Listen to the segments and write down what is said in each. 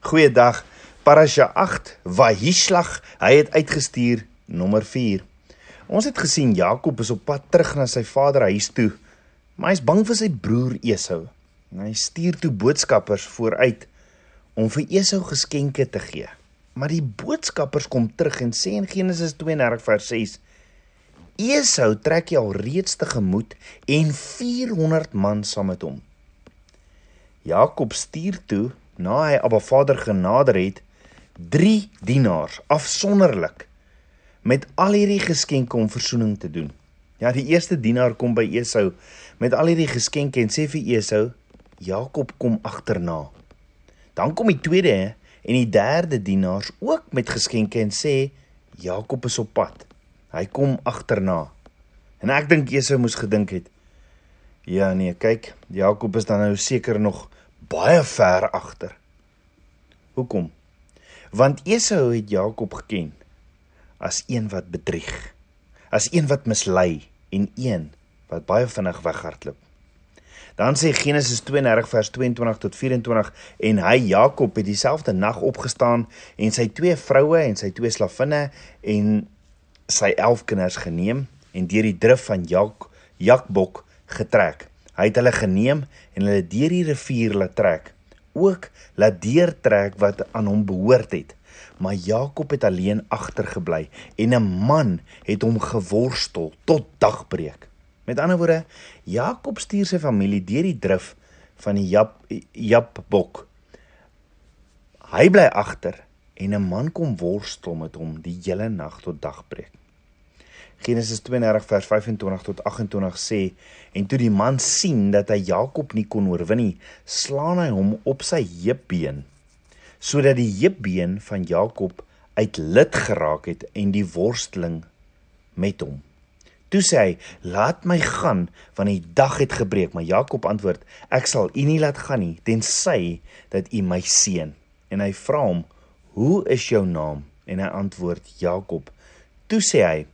Goeiedag. Parasha 8 Vahishlach, hy het uitgestuur nommer 4. Ons het gesien Jakob is op pad terug na sy vader huis toe, maar hy's bang vir sy broer Esau. En hy stuur toe boodskappers vooruit om vir Esau geskenke te gee. Maar die boodskappers kom terug en sê in Genesis 32 vers 6: Esau trek al reeds te gemoed en 400 man saam met hom. Jakob stuur toe na hy Abba Vader genader het 3 dienaars afsonderlik met al hierdie geskenke om verzoening te doen. Ja, die eerste dienaar kom by Esau met al hierdie geskenke en sê vir Esau: "Jakob kom agterna." Dan kom die tweede en die derde dienaars ook met geskenke en sê: "Jakob is op pad. Hy kom agterna." En ek dink Esau moes gedink het: "Ja, nee, kyk, Jakob is dan nou seker nog baie ver agter." Hoekom? Want Esau het Jakob geken as een wat bedrieg, as een wat mislei en een wat baie vinnig weghardloop. Dan sê Genesis 32 vers 22 tot 24 en hy Jakob het dieselfde nag opgestaan en sy twee vroue en sy twee slavinne en sy 11 kinders geneem en deur die drif van Jak Jakbok getrek. Hy het hulle geneem en hulle deur die rivier laat trek ook laat deurtrek wat aan hom behoort het. Maar Jakob het alleen agtergebly en 'n man het hom geworstel tot dagbreek. Met ander woorde, Jakob stuur sy familie deur die drif van die Jap Japbok. Hy bly agter en 'n man kom worstel met hom die hele nag tot dagbreek. Genesis 32 vers 25 tot 28 sê en toe die man sien dat hy Jakob nie kon oorwin nie, slaan hy hom op sy heupbeen sodat die heupbeen van Jakob uit lid geraak het en die worsteling met hom. Toe sê hy: "Laat my gaan, want die dag het gebreek." Maar Jakob antwoord: "Ek sal u nie laat gaan nie tensy dat u my seën." En hy vra hom: "Hoe is jou naam?" En hy antwoord: "Jakob." Toe sê hy: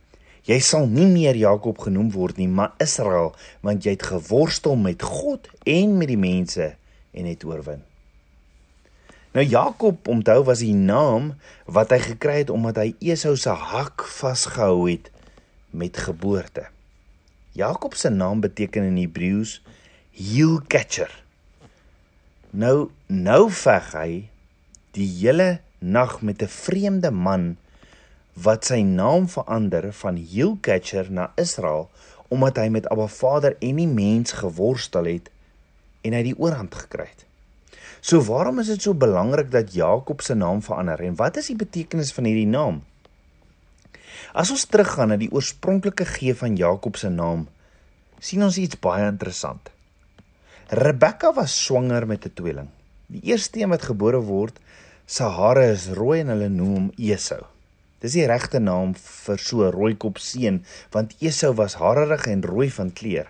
Jy sal nie meer Jakob genoem word nie, maar Israel, want jy het geworstel met God en met die mense en het oorwin. Nou Jakob, onthou, was die naam wat hy gekry het omdat hy Esau se hak vasgehou het met geboorte. Jakob se naam beteken in Hebreëus heel catcher. Nou nou veg hy die hele nag met 'n vreemde man wat sy naam verander van Heelcatcher na Israel omdat hy met Abba Vader en die mens geworstel het en hy die oorhand gekry het. So waarom is dit so belangrik dat Jakob se naam verander en wat is die betekenis van hierdie naam? As ons teruggaan na die oorspronklike gee van Jakob se naam, sien ons iets baie interessant. Rebekka was swanger met 'n tweeling. Die eerste een wat gebore word, se hare is rooi en hulle noem hom Esau. Dis die regte naam vir so 'n rooikop seun, want Esau was harerig en rooi van kleur.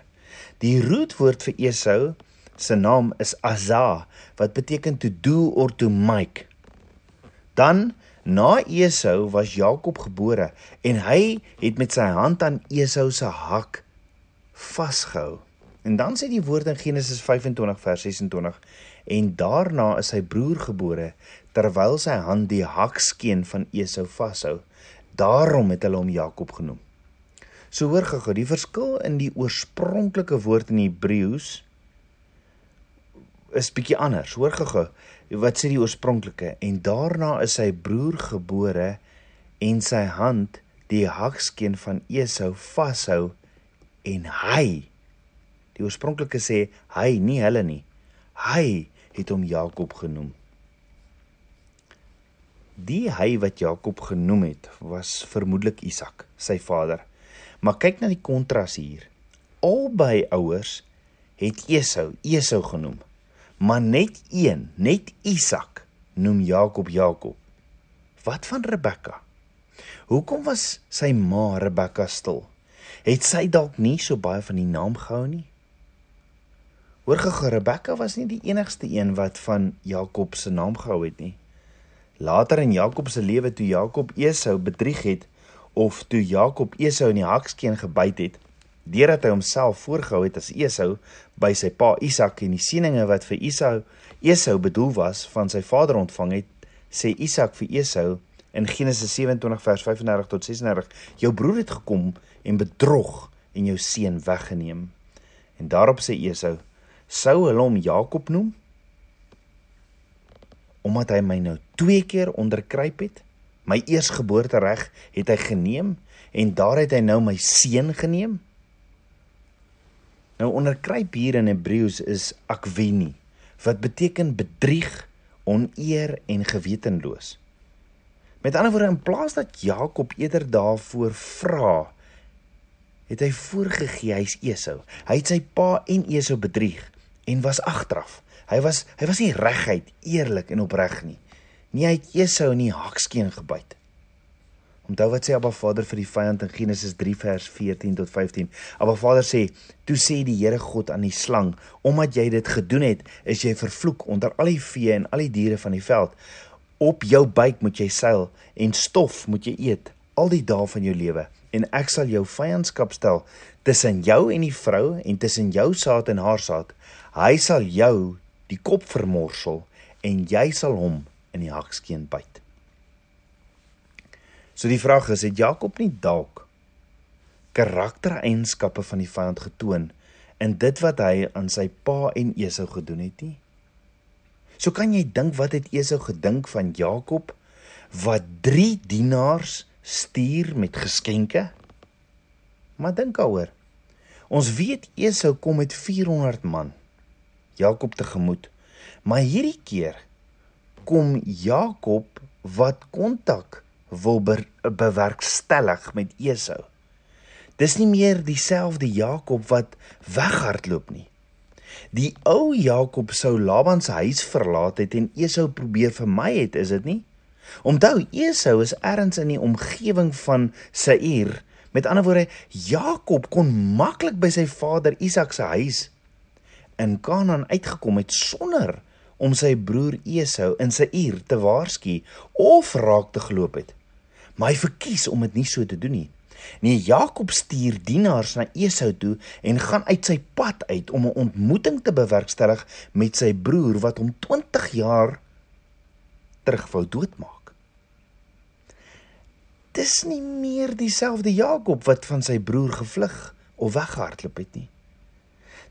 Die rootwoord vir Esau se naam is Azza, wat beteken to do or to make. Dan na Esau was Jakob gebore en hy het met sy hand aan Esau se hak vasgehou. En dan sê die woord in Genesis 25 vers 26 en daarna is sy broer gebore terwyl sy hand die hakskeen van Esau vashou. Daarom het hulle hom Jakob genoem. So hoor gou, die verskil in die oorspronklike woord in Hebreëus is bietjie anders. Hoor gou, wat sê die oorspronklike? En daarna is sy broer gebore en sy hand die hakskeen van Esau vashou en hy die oorspronklike sê hy nie hulle nie. Hy het hom Jakob genoem. Die hy wat Jakob genoem het, was vermoedelik Isak, sy vader. Maar kyk na die kontras hier. Albei ouers het Esau Esau genoem, maar net een, net Isak noem Jakob Jakob. Wat van Rebekka? Hoekom was sy ma Rebekka stil? Het sy dalk nie so baie van die naam gehou nie? Hoor gou, Rebekka was nie die enigste een wat van Jakob se naam gehou het nie. Later in Jakob se lewe toe Jakob Esau bedrieg het of toe Jakob Esau in die hakskeen gebyt het, deurdat hy homself voorgehou het as Esau by sy pa Isak en die seëninge wat vir Esau Esau bedoel was van sy vader ontvang het, sê Isak vir Esau in Genesis 27 vers 35 tot 36: "Jou broer het gekom en bedrog en jou seun weggeneem." En daarop sê Esau: "Sou hulle hom Jakob noem?" Omdat hy my nou twee keer onderkruip het, my eersgeboorte reg het hy geneem en daar het hy nou my seun geneem. Nou onderkryp hier in Hebreëus is akweni wat beteken bedrieg, oneer en gewetenloos. Met ander woorde in plaas dat Jakob eerder daarvoor vra, het hy voorgegee hy's Esau. Hy het sy pa en Esau bedrieg en was agteraf. Hy was hy was nie reguit eerlik en opreg nie. Nie hy het Esau in die hakskeen gebyt. Onthou wat sê Abba Vader vir die vyand in Genesis 3 vers 14 tot 15. Abba Vader sê: "Toe sê die Here God aan die slang: Omdat jy dit gedoen het, is jy vervloek onder al die vee en al die diere van die veld. Op jou buik moet jy seil en stof moet jy eet al die dae van jou lewe en ek sal jou vyandskap stel tussen jou en die vrou en tussen jou saad en haar saad. Hy sal jou die kop vermorsel en jy sal hom in die hakskeen byt." So die vraag is, het Jakob nie dalk karaktereienskappe van die vyand getoon in dit wat hy aan sy pa en Esau gedoen het nie? So kan jy dink wat het Esau gedink van Jakob wat 3 dienaars stuur met geskenke? Maar dink daaroor. Ons weet Esau kom met 400 man Jakob tegemoet. Maar hierdie keer kom Jakob wat kontak wil bewerkstellig met Esau. Dis nie meer dieselfde Jakob wat weghardloop nie. Die ou Jakob sou Laban se huis verlaat het en Esau probeer vermy het, is dit nie? Onthou, Esau is ergens in die omgewing van Seir. Met ander woorde, Jakob kon maklik by sy vader Isak se huis in Kanaan uitgekom het sonder om sy broer Esau in Seir te waarsku of raak te geloop het maar hy verkies om dit nie so te doen nie. Nee, Jakob stuur dienaars na Esau toe en gaan uit sy pad uit om 'n ontmoeting te bewerkstellig met sy broer wat hom 20 jaar terug wou doodmaak. Dis nie meer dieselfde Jakob wat van sy broer gevlug of weggehardloop het nie.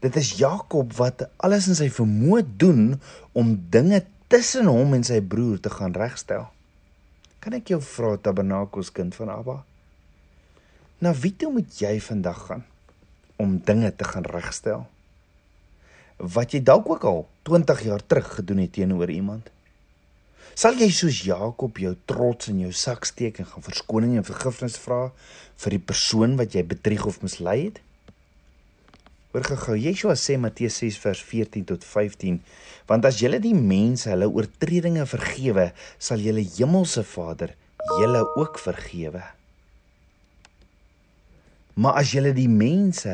Dit is Jakob wat alles in sy vermoë doen om dinge tussen hom en sy broer te gaan regstel. Kan ek jou vra Tabernakels kind van Abba? Na wie toe moet jy vandag gaan om dinge te gaan regstel? Wat jy dalk ook al 20 jaar terug gedoen het teenoor iemand? Sal jy soos Jakob jou trots in jou sak steek en gaan verskoning en vergifnis vra vir die persoon wat jy bedrieg of mislei het? Hoor gou, Yeshua sê Matteus 6 vers 14 tot 15, want as julle die mense hulle oortredinge vergewe, sal julle hemelse Vader julle ook vergewe. Maar as julle die mense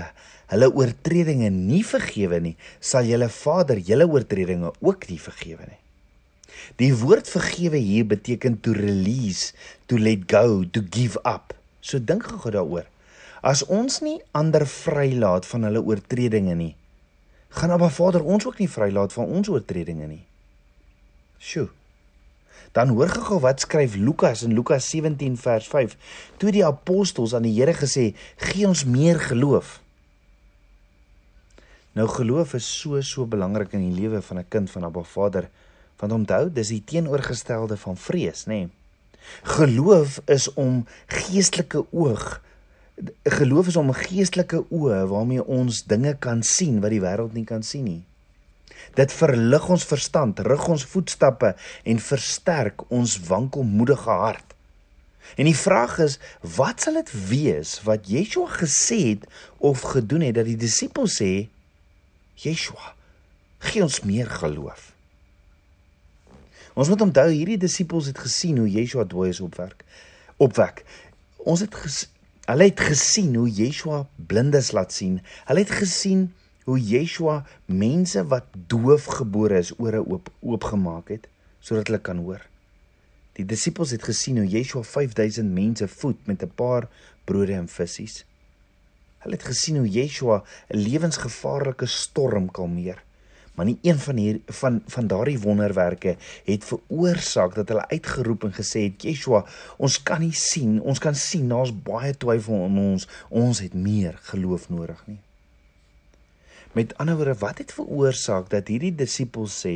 hulle oortredinge nie vergewe nie, sal julle Vader julle oortredinge ook nie vergewe nie. Die woord vergewe hier beteken to release, to let go, to give up. So dink gou daaroor. As ons nie ander vrylaat van hulle oortredinge nie, gaan Abba Vader ons ook nie vrylaat van ons oortredinge nie. Sjoe. Dan hoor gou wat skryf Lukas in Lukas 17 vers 5. Toe die apostels aan die Here gesê, "Gee ons meer geloof." Nou geloof is so so belangrik in die lewe van 'n kind van Abba Vader, want onthou, dis die teenoorgestelde van vrees, nê? Nee. Geloof is om geestelike oog geloof is om geestelike oë waarmee ons dinge kan sien wat die wêreld nie kan sien nie. Dit verlig ons verstand, rig ons voetstappe en versterk ons wankelmoedige hart. En die vraag is, wat sal dit wees wat Yeshua gesê het of gedoen het dat die disippels sê, Yeshua, gee ons meer geloof. Ons moet onthou hierdie disippels het gesien hoe Yeshua dooies opwerk. Opwek. Ons het Hulle het gesien hoe Yeshua blindes laat sien. Hulle het gesien hoe Yeshua mense wat doof gebore is ore oop oopgemaak het sodat hulle kan hoor. Die disippels het gesien hoe Yeshua 5000 mense voed met 'n paar brode en visse. Hulle het gesien hoe Yeshua 'n lewensgevaarlike storm kalmeer. Maar nie een van hier van van daardie wonderwerke het veroorsaak dat hulle uitgeroep en gesê het Yeshua, ons kan nie sien, ons kan sien daar's baie twyfel in ons, ons het meer geloof nodig nie. Met ander woorde, wat het veroorsaak dat hierdie disippels sê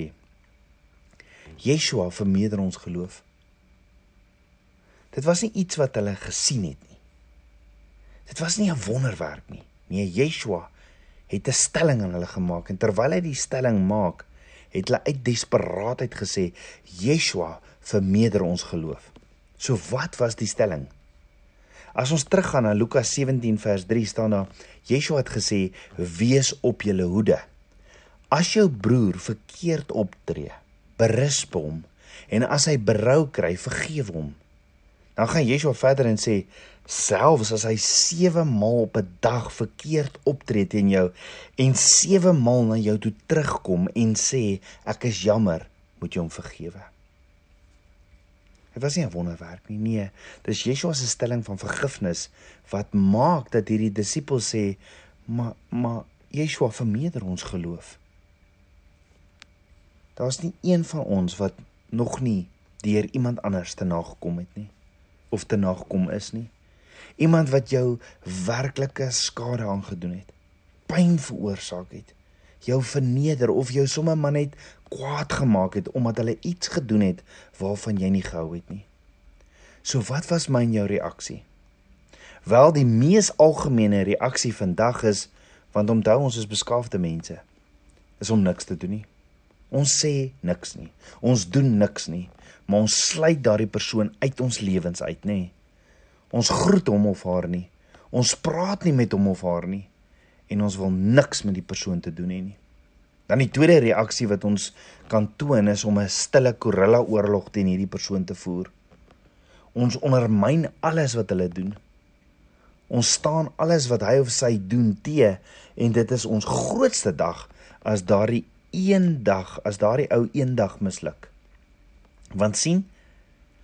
Yeshua vermeerder ons geloof? Dit was nie iets wat hulle gesien het nie. Dit was nie 'n wonderwerk nie. Nee, Yeshua het 'n stelling aan hulle gemaak en terwyl hy die stelling maak, het hulle uit desperaatheid gesê, "Yeshua, vermeerder ons geloof." So wat was die stelling? As ons teruggaan na Lukas 17 vers 3 staan daar, Yeshua het gesê, "Wees op julle hoede. As jou broer verkeerd optree, berisp hom en as hy berou kry, vergewe hom." Dan gaan Yeshua verder en sê, selfs as hy 7 maal op 'n dag verkeerd optree teen jou en 7 maal na jou toe terugkom en sê ek is jammer, moet jy hom vergewe. Dit was nie 'n wonderwerk nie. Nee, dis Yeshua se stelling van vergifnis wat maak dat hierdie disippels sê, "Maar maar Yeshua vermeerder ons geloof." Daar's nie een van ons wat nog nie deur iemand anders te nagekom het nie of te nagekom is nie iemand wat jou werklike skade aangedoen het, pyn veroorsaak het, jou verneder of jou sommer maar net kwaad gemaak het omdat hulle iets gedoen het waarvan jy nie gehou het nie. So wat was my en jou reaksie? Wel die mees algemene reaksie vandag is want onthou ons is beskaafde mense is om niks te doen nie. Ons sê niks nie. Ons doen niks nie, maar ons sluit daardie persoon uit ons lewens uit, nê? Ons groet hom of haar nie. Ons praat nie met hom of haar nie en ons wil niks met die persoon te doen hê nie. Dan die tweede reaksie wat ons kan toon is om 'n stille gorilla oorlog teen hierdie persoon te voer. Ons ondermyn alles wat hulle doen. Ons staan alles wat hy of sy doen te en dit is ons grootste dag as daardie een dag, as daardie ou een dag misluk. Want sien,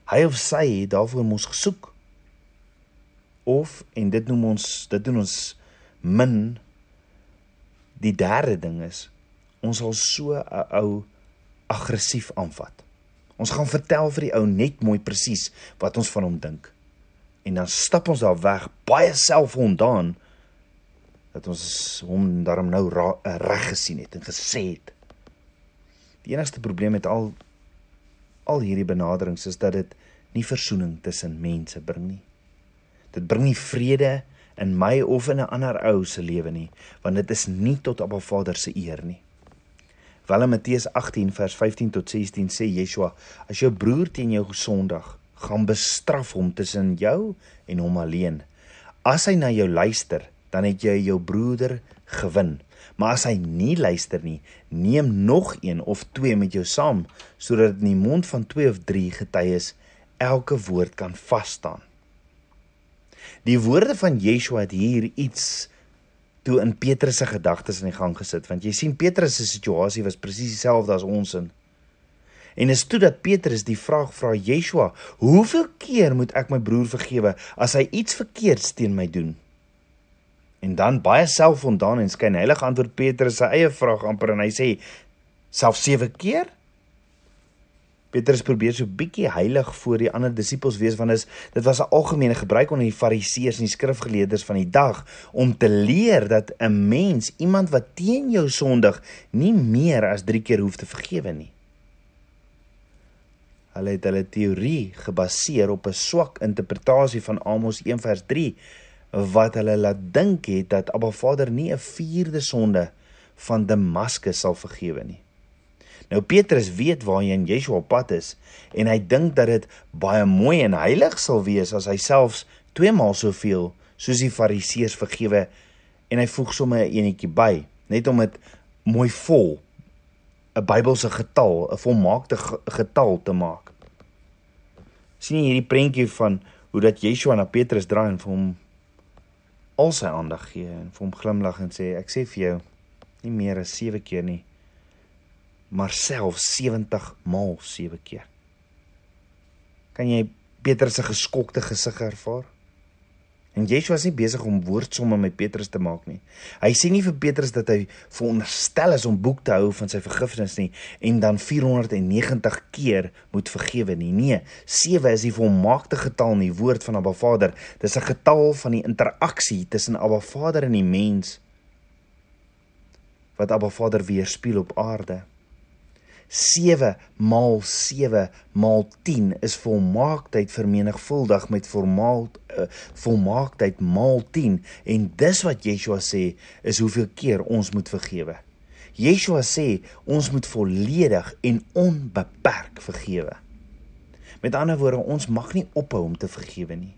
hy of sy het daarvoor mos gesoek of en dit noem ons dit doen ons min die derde ding is ons sal so 'n ou aggressief aanvat. Ons gaan vertel vir die ou net mooi presies wat ons van hom dink. En dan stap ons daar weg baie selfvoldaan dat ons hom daarom nou reg gesien het en gesê het. Die enigste probleem met al al hierdie benaderings is dat dit nie versoening tussen mense bring nie. Dit bring nie vrede in my of in 'n ander ou se lewe nie, want dit is nie tot Abba Vader se eer nie. Wel in Matteus 18 vers 15 tot 16 sê Yeshua: As jou broer teen jou gesondig, gaan bestraf hom tussen jou en hom alleen. As hy na jou luister, dan het jy jou broeder gewin. Maar as hy nie luister nie, neem nog een of twee met jou saam, sodat in die mond van twee of drie getuies elke woord kan vas staan. Die woorde van Yeshua het hier iets toe in Petrus se gedagtes in die gang gesit want jy sien Petrus se situasie was presies dieselfde as ons in. En is toe dat Petrus die vraag vra Yeshua, "Hoeveel keer moet ek my broer vergewe as hy iets verkeerds teen my doen?" En dan baie selfvoldaan en skyn heilig antwoord Petrus sy eie vraag amper en hy sê, "Self 7 keer?" Petrus probeer so bietjie heilig voor die ander disippels wees want is dit was 'n algemene gebruik onder die fariseërs en die skrifgeleerders van die dag om te leer dat 'n mens iemand wat teen jou sondig nie meer as 3 keer hoef te vergewe nie. Hulle het hulle teorie gebaseer op 'n swak interpretasie van Amos 1 vers 3 wat hulle laat dink het dat Abba Vader nie 'n vierde sonde van Damaskus sal vergewe nie. Nou Petrus weet waarheen Yeshua op pad is en hy dink dat dit baie mooi en heilig sal wees as hy selfs twee maal soveel soos die Fariseërs vergewe en hy voeg sommer 'n enetjie by net om dit mooi vol 'n Bybelse getal, 'n volmaakte getal te maak. sien jy hierdie prentjie van hoe dat Yeshua na Petrus draai en vir hom al sy aandag gee en vir hom glimlag en sê ek sê vir jou nie meer as 7 keer nie maar self 70 maal 7 keer. Kan jy Petrus se geskokte gesig ervaar? En Yeshua is nie besig om woordsomme met Petrus te maak nie. Hy sê nie vir Petrus dat hy veronderstel is om boek te hou van sy vergifnis nie en dan 490 keer moet vergewe nie. Nee, 7 is die volmaakte getal in die woord van Abba Vader. Dis 'n getal van die interaksie tussen Abba Vader en die mens wat Abba Vader weerspieël op aarde. 7 maal 7 maal 10 is volmaaktheid vermenigvuldig met formaal uh, volmaaktheid maal 10 en dis wat Yeshua sê is hoeveel keer ons moet vergewe. Yeshua sê ons moet volledig en onbeperk vergewe. Met ander woorde, ons mag nie ophou om te vergewe nie.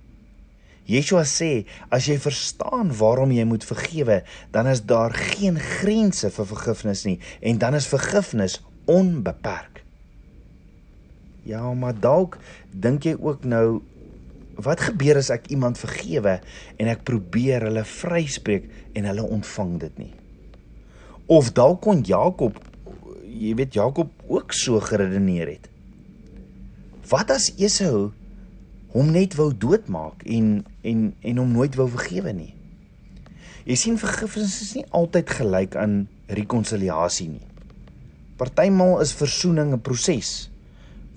Yeshua sê as jy verstaan waarom jy moet vergewe, dan is daar geen grense vir vergifnis nie en dan is vergifnis onbeperk. Ja, maar dalk dink jy ook nou wat gebeur as ek iemand vergewe en ek probeer hulle vryspreek en hulle ontvang dit nie? Of dalk kon Jakob, jy weet Jakob ook so geredeneer het. Wat as Esau hom net wou doodmaak en en en hom nooit wou vergewe nie? Jy sien vergifnis is nie altyd gelyk aan rekonsiliasie nie. Partymal is versoening 'n proses.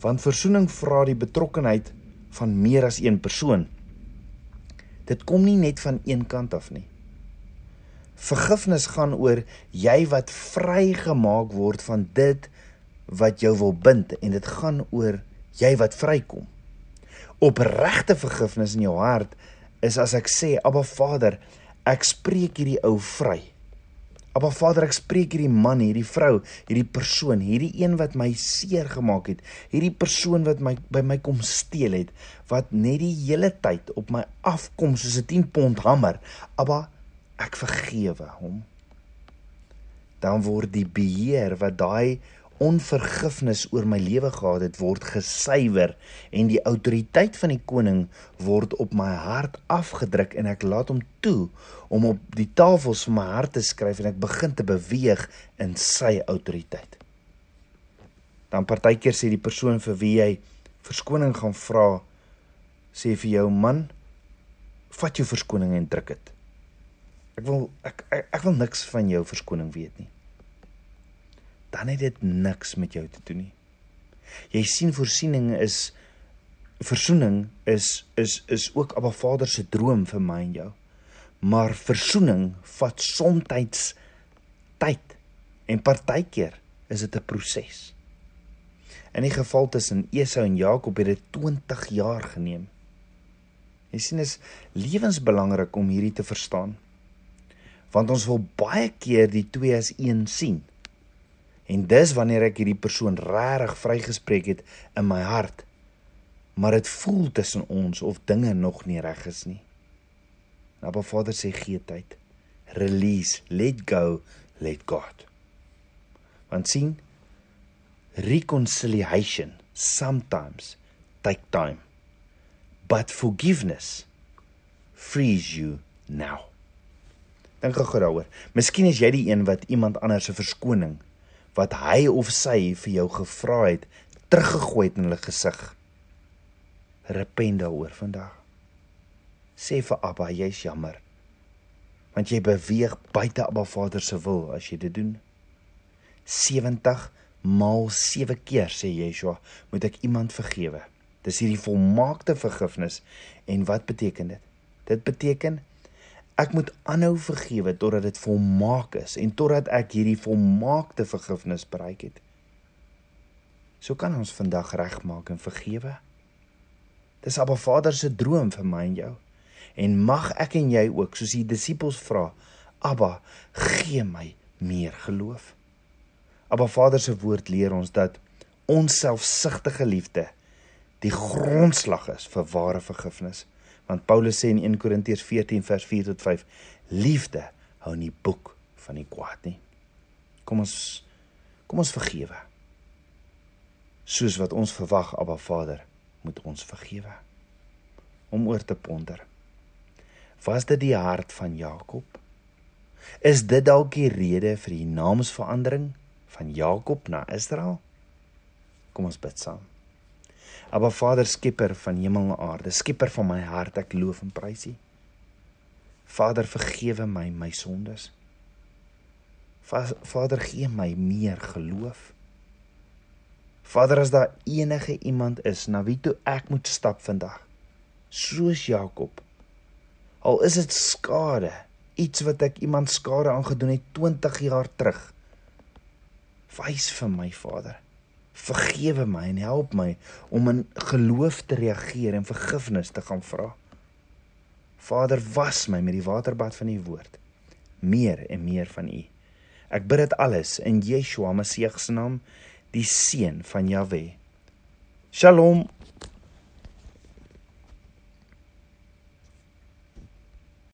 Want versoening vra die betrokkenheid van meer as een persoon. Dit kom nie net van een kant af nie. Vergifnis gaan oor jy wat vrygemaak word van dit wat jou wil bind en dit gaan oor jy wat vrykom. Opregte vergifnis in jou hart is as ek sê Abba Vader, ek spreek hierdie ou vry. Aba Vader, ek spreek hierdie man, hierdie vrou, hierdie persoon, hierdie een wat my seer gemaak het, hierdie persoon wat my by my kom steel het, wat net die hele tyd op my afkom soos 'n 10 pond hamer. Aba, ek vergewe hom. Dan word die beheer wat daai onvergifnis oor my lewe gehad het word gesuiwer en die autoriteit van die koning word op my hart afgedruk en ek laat hom toe om op die tafels van my hart te skryf en ek begin te beweeg in sy autoriteit. Dan partykeer sê die persoon vir wie jy verskoning gaan vra sê vir jou man vat jou verskoning en druk dit. Ek wil ek, ek ek wil niks van jou verskoning weet nie dan het dit niks met jou te doen nie. Jy sien voorsiening is versoening is is is ook Abba Vader se droom vir my en jou. Maar versoening vat soms tyd en partykeer is dit 'n proses. In die geval tussen Esau en Jakob het dit 20 jaar geneem. Jy sien is lewensbelangrik om hierdie te verstaan. Want ons wil baie keer die twee as een sien. En dis wanneer ek hierdie persoon regtig vrygespreek het in my hart. Maar dit voel tussen ons of dinge nog nie reg is nie. Abba Vader sê gee tyd. Release, let go, let God. Want sien reconciliation sometimes take time. But forgiveness frees you now. Dink gou daaroor. Miskien is jy die een wat iemand anders se verskoning wat hy of sy vir jou gevra het teruggegooi het in hulle gesig. Repent daaroor vandag. Sê vir Abba, jy's jammer. Want jy beweeg buite Abba Vader se wil as jy dit doen. 70 maal 7 keer sê Yeshua, moet ek iemand vergewe. Dis hierdie volmaakte vergifnis. En wat beteken dit? Dit beteken Ek moet aanhou vergewe totdat dit volmaak is en totdat ek hierdie volmaakte vergifnis bereik het. So kan ons vandag regmaak en vergewe. Dis Abba Vader se droom vir my en jou. En mag ek en jy ook soos die disippels vra, Abba, gee my meer geloof. Abba Vader se woord leer ons dat ons selfsugtige liefde die grondslag is vir ware vergifnis want Paulus sê in 1 Korintiërs 14 vers 4 tot 5 liefde hou nie boek van die kwaad nie. Kom ons kom ons vergewe. Soos wat ons verwag Abba Vader moet ons vergewe. Om oor te ponder. Was dit die hart van Jakob? Is dit dalk die rede vir die naamsverandering van Jakob na Israel? Kom ons bid saam Aba Vader skepper van hemel en aarde, skepper van my hart, ek loof en prys U. Vader, vergewe my my sondes. Vader, gee my meer geloof. Vader, as daar enige iemand is na wie toe ek moet stap vandag, soos Jakob, al is dit skade, iets wat ek iemand skade aangedoen het 20 jaar terug, wys vir my, Vader. Vergewe my en help my om in geloof te reageer en vergifnis te gaan vra. Vader, was my met die waterbad van u woord. Meer en meer van u. Ek bid dit alles in Yeshua Messie se naam, die seun van Jahwe. Shalom